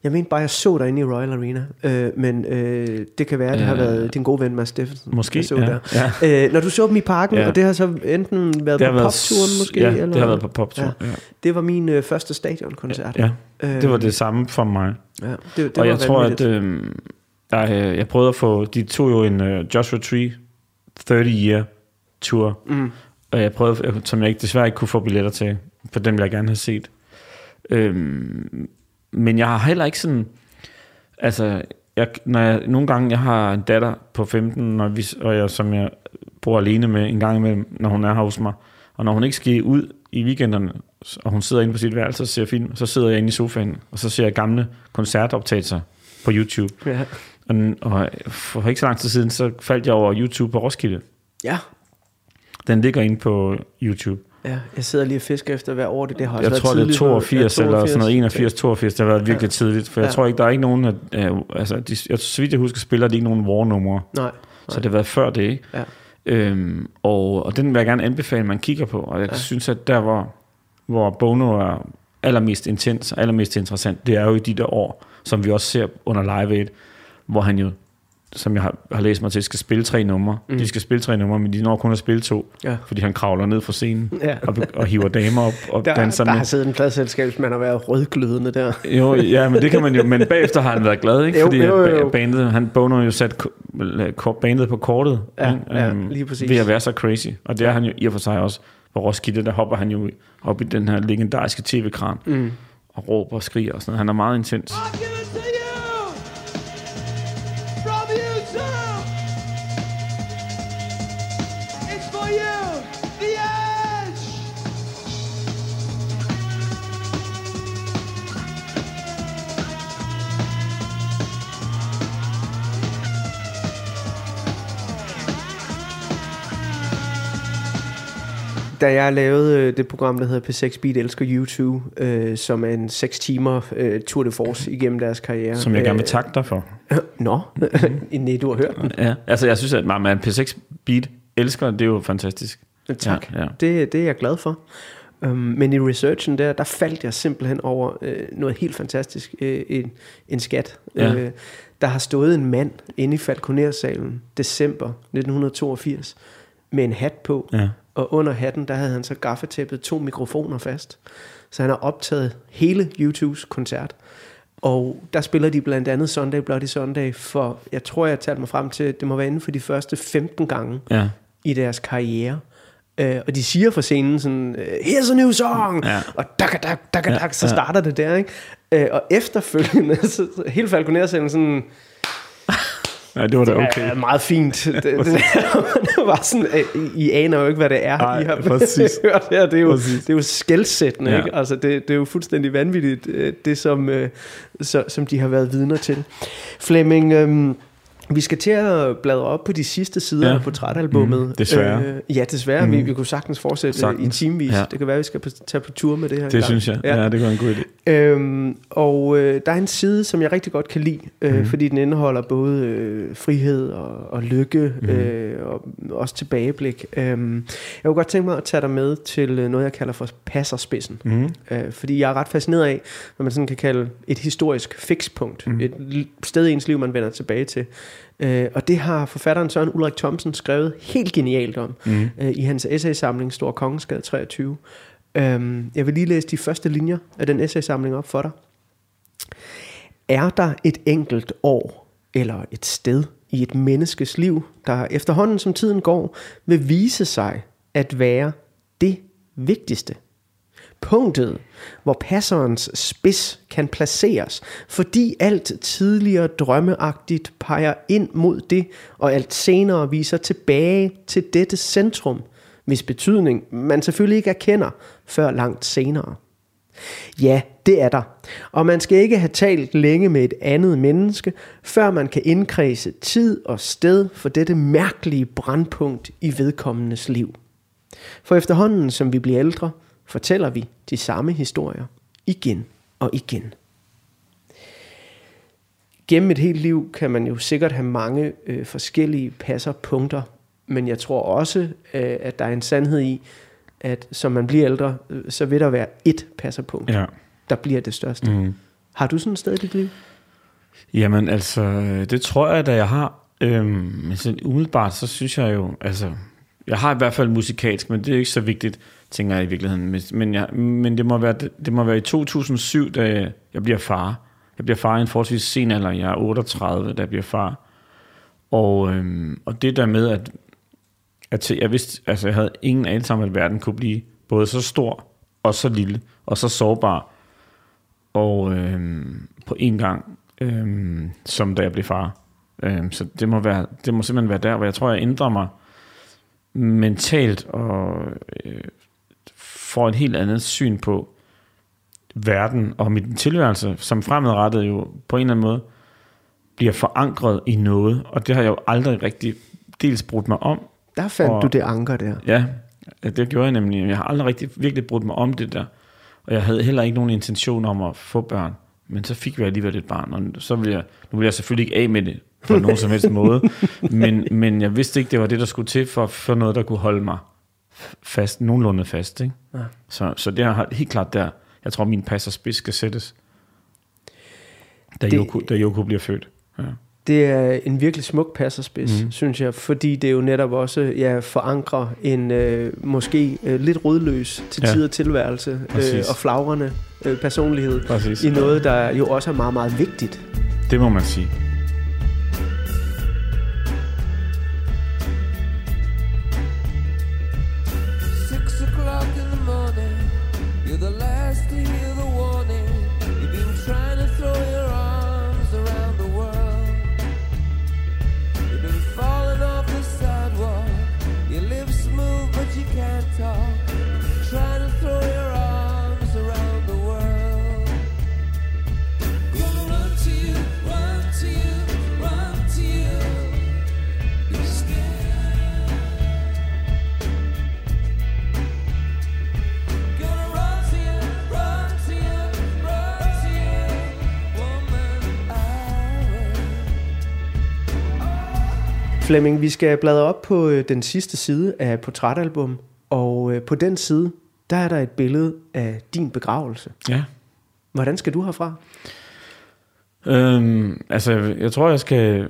Jeg mente bare, jeg så dig inde i Royal Arena. Øh, men øh, det kan være, at det har Øh, været din gode ven Mads Steffensen. måske, så ja, der. Øh, når du så dem i parken, Ja. og det har så enten været på været, popturen måske? Ja, eller? det har været på poptur. Ja. Ja. Det var min øh, første stadionkoncert. ja. Øh, Det var det samme for mig. Ja, det, det og var jeg tror, at øh, jeg, øh, jeg prøvede at få... De tog jo en uh, Joshua Tree 30-year tour, Mm. og jeg prøvede, jeg- som jeg ikke, desværre ikke kunne få billetter til, for den ville jeg gerne have set. Øhm, men jeg har heller ikke sådan... Altså, jeg, når jeg, nogle gange, jeg har en datter på 15, når vi, og jeg, som jeg bor alene med en gang imellem, når hun er her hos mig. Og når hun ikke skal ud i weekenderne, og hun sidder inde på sit værelse og ser film, så sidder jeg inde i sofaen, og så ser jeg gamle koncertoptagelser på YouTube. Ja. Og, og for ikke så lang tid siden, så faldt jeg over YouTube på Roskilde. ja. Den ligger inde på YouTube. Ja, jeg sidder lige og fisker efter hver år. Det, det har også Jeg tror, det er tidligt. 82 Ja, eller sådan noget, 81, Okay. 82. Det har været virkelig tidligt, for jeg Ja. tror ikke, der er ikke nogen, af, af- altså, de, jeg, så vidt jeg husker, spiller de ikke nogen war-numre. Nej. Så det har været før det, ikke? Ja. Øhm, og, og den vil jeg gerne anbefale, at man kigger på. Og jeg ja. synes, at der, hvor, hvor Bono er allermest intens, og allermest interessant, det er jo i de der år, som vi også ser under Live Aid, hvor han jo, som jeg har, har læst mig til, skal spille tre numre. Mm. De skal spille tre numre, men de når kun at spille to, Ja. fordi han kravler ned fra scenen Ja. og, og hiver damer op og Der, danser der med. har siddet en pladselskabsmand og været rødglødende der. Jo, ja, men det kan man jo. Men bagefter har han været glad, ikke? Jo, Fordi jo, jo. ba- bandet, han Bono jo sat bandet på kortet. Ja, ikke? ja, Øhm, lige præcis. Ved at være så crazy. Og det er han jo i og for sig også. På Roskilde, der hopper han jo op i den her legendariske tv-kran. Mm. Og råber og skriger og sådan noget. Han er meget intens. Da jeg lavede øh, det program, der hedder P6 Beat Elsker YouTube, øh, som er en 6 timer øh, tour de force igennem deres karriere. Som jeg gerne vil Øh, takke dig for. (laughs) Nå, (laughs) nej, du har hørt den. Ja. Altså, jeg synes, at man P6 Beat elsker, det er jo fantastisk. Tak, Ja, ja. Det, det er jeg glad for. Um, men i researchen der, der faldt jeg simpelthen over øh, noget helt fantastisk. Øh, en, en skat. Ja. Øh, der har stået en mand inde i Falconer-salen december 1982 med en hat på Ja. Og under hatten, der havde han så gaffetæppet to mikrofoner fast. Så han har optaget hele YouTubes koncert. Og der spiller de blandt andet Sunday Bloody Sunday for, jeg tror, jeg har talt mig frem til, det må være inden for de første 15 gange Ja. i deres karriere. Øh, og de siger for scenen sådan, øh, here's a new song, Ja. og dak, dak, dak, dak, så starter det der, ikke? Øh, og efterfølgende, (laughs) så, så hele Falconer-scenen sådan, ja, det var da okay. okay. er meget fint. (laughs) Det, det, det, det var sådan, I aner jo ikke, hvad det er, Nej, I har (laughs) præcis. hørt her. Det er jo, Præcis. det er jo skældsættende, Ja. ikke? Altså, det, det er jo fuldstændig vanvittigt, øh, det som, øh, så, som de har været vidner til. Flemming, øh, vi skal til at bladre op på de sidste sider Ja. af portrætalbummet. Mm, desværre. Øh, ja, desværre. Mm. Vi, vi kunne sagtens fortsætte sagtens. I timevis. Ja. Det kan være, vi skal på, tage på tur med det her. Det engang. synes jeg. Ja. ja, det var en god idé. Øhm, og øh, der er en side, som jeg rigtig godt kan lide, øh, mm. fordi den indeholder både øh, frihed og, og lykke, mm. øh, og også tilbageblik. Øhm, jeg kunne godt tænke mig at tage dig med til øh, noget, jeg kalder for passerspidsen. Mm. Øh, fordi jeg er ret fascineret af, hvad man sådan kan kalde et historisk fikspunkt. Mm. Et sted i ens liv, man vender tilbage til. Øh, og det har forfatteren Søren Ulrik Thomsen skrevet helt genialt om Mm. øh, i hans essaysamling Stor Kongensgade 23. Øhm, jeg vil lige læse de første linjer af den essaysamling op for dig. Er der et enkelt år eller et sted i et menneskes liv, der efterhånden som tiden går, vil vise sig at være det vigtigste? Punktet, hvor passerens spids kan placeres, fordi alt tidligere drømmeagtigt peger ind mod det, og alt senere viser tilbage til dette centrum, hvis betydning man selvfølgelig ikke erkender før langt senere. Ja, det er der. Og man skal ikke have talt længe med et andet menneske, før man kan indkredse tid og sted for dette mærkelige brandpunkt i vedkommendes liv. For efterhånden som vi bliver ældre, fortæller vi de samme historier igen og igen. Gennem et helt liv kan man jo sikkert have mange øh, forskellige passerpunkter, men jeg tror også, øh, at der er en sandhed i, at som man bliver ældre, øh, så vil der være ét passerpunkt, Ja. der bliver det største. Mm. Har du sådan et sted i dit liv? Jamen altså, det tror jeg, da jeg har. Øhm, men sådan umiddelbart, så synes jeg jo, altså, jeg har i hvert fald musikalsk, men det er ikke så vigtigt, tænker jeg i virkeligheden. Men, jeg, men det, må være, det må være i 2007, da jeg bliver far. Jeg bliver far i en forholdsvis sen alder. Jeg er 38, da jeg bliver far. Og, øhm, og det der med, at, at jeg vidste, altså jeg havde ingen anelse om, at verden kunne blive både så stor og så lille og så sårbar og øhm, på en gang, øhm, som da jeg blev far. Øhm, så det må, være, det må simpelthen være der, hvor jeg tror, jeg ændrer mig mentalt og øh, får et helt andet syn på verden og min tilværelse, som fremadrettet jo på en eller anden måde bliver forankret i noget, og det har jeg jo aldrig rigtig dels brudt mig om. Der fandt Og- du det anker der. Ja, det gjorde jeg nemlig. Jeg har aldrig rigtig virkelig brudt mig om det der. Og jeg havde heller ikke nogen intention om at få børn. Men så fik vi alligevel et barn, og så ville jeg, nu vil jeg selvfølgelig ikke af med det på nogen som helst måde. Men, men jeg vidste ikke, det var det, der skulle til for, for noget, der kunne holde mig fast, nogenlunde fast. Ikke? Ja. Så, så det er helt klart der, jeg tror, min passer spids skal sættes. Da, Det- Joko, da Joko bliver født. Ja. Det er en virkelig smuk passerspids, mm. synes jeg, fordi det jo netop også ja, forankrer en øh, måske øh, lidt rødløs til Ja. tid og tilværelse øh, og flagrende øh, personlighed Præcis. i noget, der jo også er meget, meget vigtigt. Det må man sige. Flemming, vi skal bladre op på øh, den sidste side af portrætalbum, og øh, på den side, der er der et billede af din begravelse. Ja. Hvordan skal du herfra? Øhm, altså, jeg, jeg tror, jeg skal...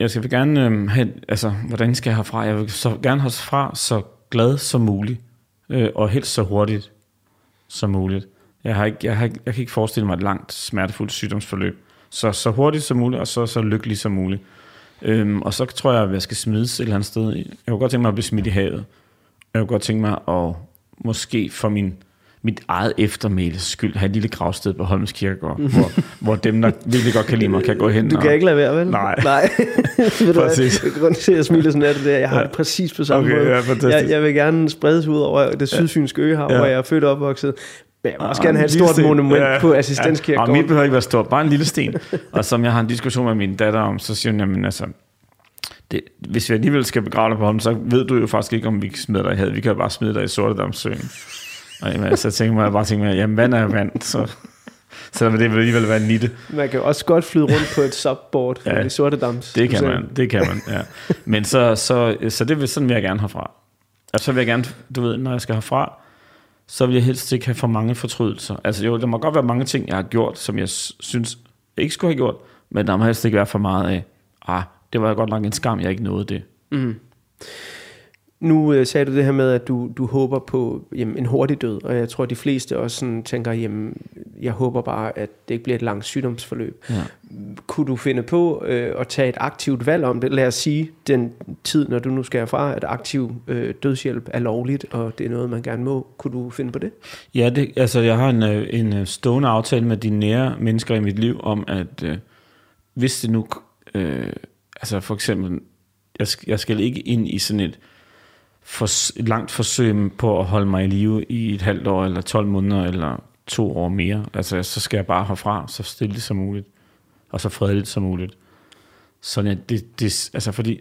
Jeg skal gerne øhm, have... Altså, hvordan skal jeg herfra? Jeg vil så gerne herfra så glad som muligt, øh, og helst så hurtigt som muligt. Jeg, har ikke, jeg, har, ikke- jeg kan ikke forestille mig et langt, smertefuldt sygdomsforløb. Så så hurtigt som muligt, og så så lykkelig som muligt. Øhm, og så tror jeg, at jeg skal smides et eller andet sted. Jeg kunne godt tænke mig at blive smidt i havet. Jeg kunne godt tænke mig at måske for min, mit eget eftermæles skyld have et lille gravsted på Holmens Kirkegård, (laughs) hvor, hvor dem, der virkelig godt kan lide mig, kan gå hen Du og... kan ikke lade være, vel? Nej. (laughs) Nej. (laughs) Ved du Præcis. hvad? Grunden til, at jeg smiler sådan af det der, jeg har det præcis på samme Okay, måde. ja, fantastisk. jeg, jeg vil gerne spredes ud over det sydfynske øhav, Ja. hvor jeg er født og opvokset. Jeg vil også gerne have et stort sten. monument Ja. på Ja, assistenskirkegården. og mit behøver ikke være stort, bare en lille sten. (laughs) og som jeg har en diskussion med min datter om, så siger hun, jamen altså, det, hvis vi alligevel skal begrave dig på Holmen, så ved du jo faktisk ikke, om vi smider dig i havet. Vi kan jo bare smide dig i Sortedamsøen. Og jamen, så tænker jeg bare, tænker mig, jamen vand er vand, så, så det vil alligevel være en nitte. Man kan også godt flyde rundt på et (laughs) subboard Ja. de sorte dams. Det kan man, det kan man, ja. Men så, så, så det vil, sådan vil jeg gerne herfra. Og så vil jeg gerne, du ved, når jeg skal herfra, så vil jeg helst ikke have for mange fortrydelser. Altså jo, der må godt være mange ting, jeg har gjort, som jeg synes, jeg ikke skulle have gjort, men der må helst ikke være for meget af, ah, det var godt nok en skam, jeg ikke nåede det. Mhm. Nu øh, sagde du det her med, at du, du håber på jamen, en hurtig død, og jeg tror, de fleste også sådan tænker, jamen, jeg håber bare, at det ikke bliver et langt sygdomsforløb. Ja. Kunne du finde på øh, at tage et aktivt valg om det? Lad os sige, den tid, når du nu skal herfra, at aktiv øh, dødshjælp er lovligt, og det er noget, man gerne må. Kunne du finde på det? Ja, det, altså jeg har en, øh, en øh, stående aftale med de nære mennesker i mit liv om, at øh, hvis det nu, øh, altså for eksempel, jeg skal, jeg skal ikke ind i sådan et, for, et langt forsøg på at holde mig i live i et halvt år, eller 12 måneder, eller to år mere. Altså så skal jeg bare herfra, så stille som muligt, og så fredeligt som muligt. Sådan at det, det, altså fordi,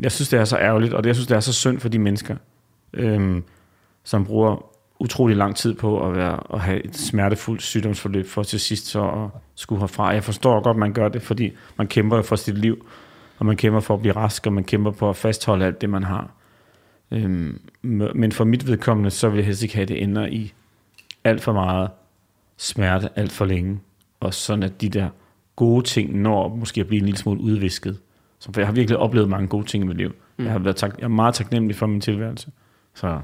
jeg synes det er så ærgerligt, og det, jeg synes det er så synd for de mennesker, øhm, som bruger utrolig lang tid på at, være, at have et smertefuldt sygdomsforløb for til sidst så at skulle herfra. Jeg forstår godt, at man gør det, fordi man kæmper for sit liv, og man kæmper for at blive rask, og man kæmper på at fastholde alt det, man har. Øhm, men for mit vedkommende, så vil jeg helst ikke have, at det ender i alt for meget smerte, alt for længe, og sådan at de der gode ting når måske at blive en lille smule udvisket. Så for jeg har virkelig oplevet mange gode ting i mit liv. Mm. Jeg, har været tak, jeg er meget taknemmelig for min tilværelse. Så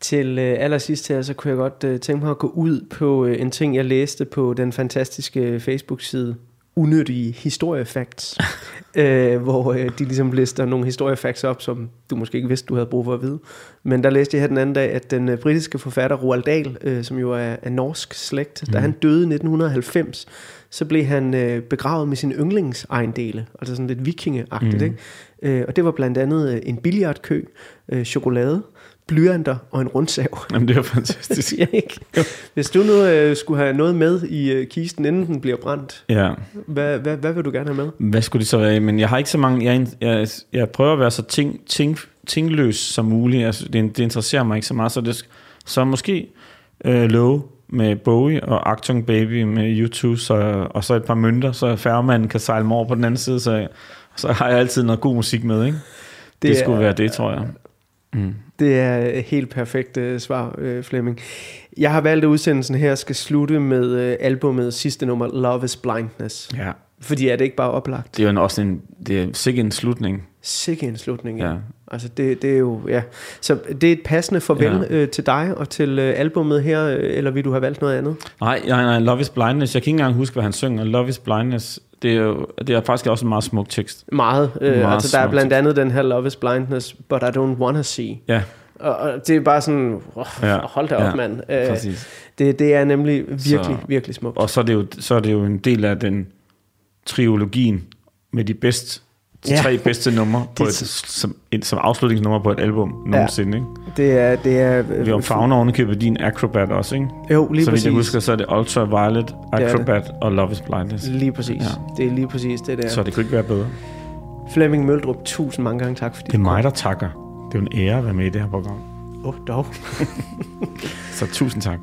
Til øh, allersidst her, så kunne jeg godt øh, tænke mig at gå ud på øh, en ting, jeg læste på den fantastiske Facebook-side Unødige Historiefacts, (laughs) øh, hvor øh, de ligesom lister nogle historiefacts op, som du måske ikke vidste, du havde brug for at vide. Men der læste jeg her den anden dag, at den øh, britiske forfatter Roald Dahl, øh, som jo er af norsk slægt, mm. da han døde i 1990, så blev han øh, begravet med sin yndlingsejendele, altså sådan lidt vikingeagtigt, mm. ikke? Øh, og det var blandt andet øh, en billiardkø, øh, chokolade, blyanter og en rundsav. jamen, det er fantastisk. (laughs) ja, ikke? Hvis du nu øh, skulle have noget med i øh, kisten, inden den bliver brændt, ja. hvad, hvad, hvad vil du gerne have med? Hvad skulle det så være? Men jeg har ikke så mange... Jeg, jeg, jeg prøver at være så ting, ting, tingløs som muligt. Altså, det, det interesserer mig ikke så meget. Så, det, så måske øh, Low med Bowie og Actung Baby med U2, så, og så et par mønter, så færgemanden kan sejle mig over på den anden side. Så, så har jeg altid noget god musik med, ikke? Det, det skulle er- være det, tror jeg. Det er et helt perfekt øh, svar, øh, Flemming. Jeg har valgt, at udsendelsen her skal slutte med øh, albumet sidste nummer, Love is Blindness. Ja. Fordi er det ikke bare oplagt? Det er jo en, også en, det er sikkert en slutning. Sikke en slutning. Ja. Altså det, det er jo, ja. Så det er et passende farvel Ja. øh, til dig og til øh, albumet her, øh, eller vil du have valgt noget andet? Nej, nej, nej, Love is Blindness. Jeg kan ikke engang huske, hvad han synger. Love is Blindness, det er jo det er faktisk også en meget smuk tekst. Meget. Øh, Meget altså der er blandt andet den her Love is Blindness, but I don't wanna see. Ja, Og, og det er bare sådan, oh, Ja. hold da op, Ja, mand. Øh, præcis. det, det er nemlig virkelig, Så- virkelig smukt. Og så er, det jo, så er det jo en del af den triologien med de bedste, de Ja. tre bedste numre på Det- et, som, et, som afslutningsnummer på et album nogensinde. Ikke? Det er, det er, øh, Vi omfavner ovenikøbet din Acrobat også, ikke? Jo, lige så præcis. jeg husker, så er det Ultraviolet, er det. Acrobat og Love is Blindness. Lige præcis. Ja. Det er lige præcis det der. Så det kunne ikke være bedre. Flemming Møldrup, tusind mange gange tak, fordi Det er mig, der takker. Det er jo en ære at være med i det her program. Åh, oh, dog. (laughs) Så tusind tak.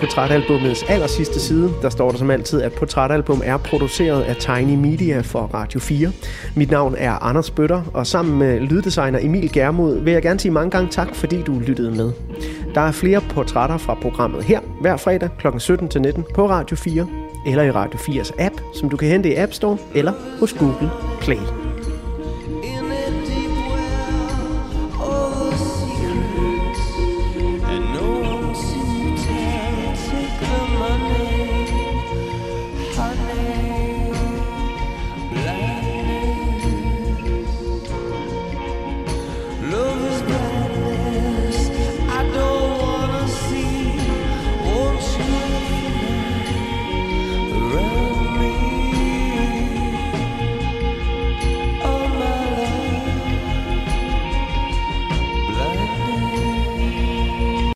Portrætalbumets aller sidste side, der står der som altid, at portrætalbum er produceret af Tiny Media for Radio 4. Mit navn er Anders Bøtter, og sammen med lyddesigner Emil Germod vil jeg gerne sige mange gange tak, fordi du lyttede med. Der er flere portrætter fra programmet her hver fredag kl. 17-19 på Radio 4 eller i Radio 4's app, som du kan hente i App Store eller hos Google Play.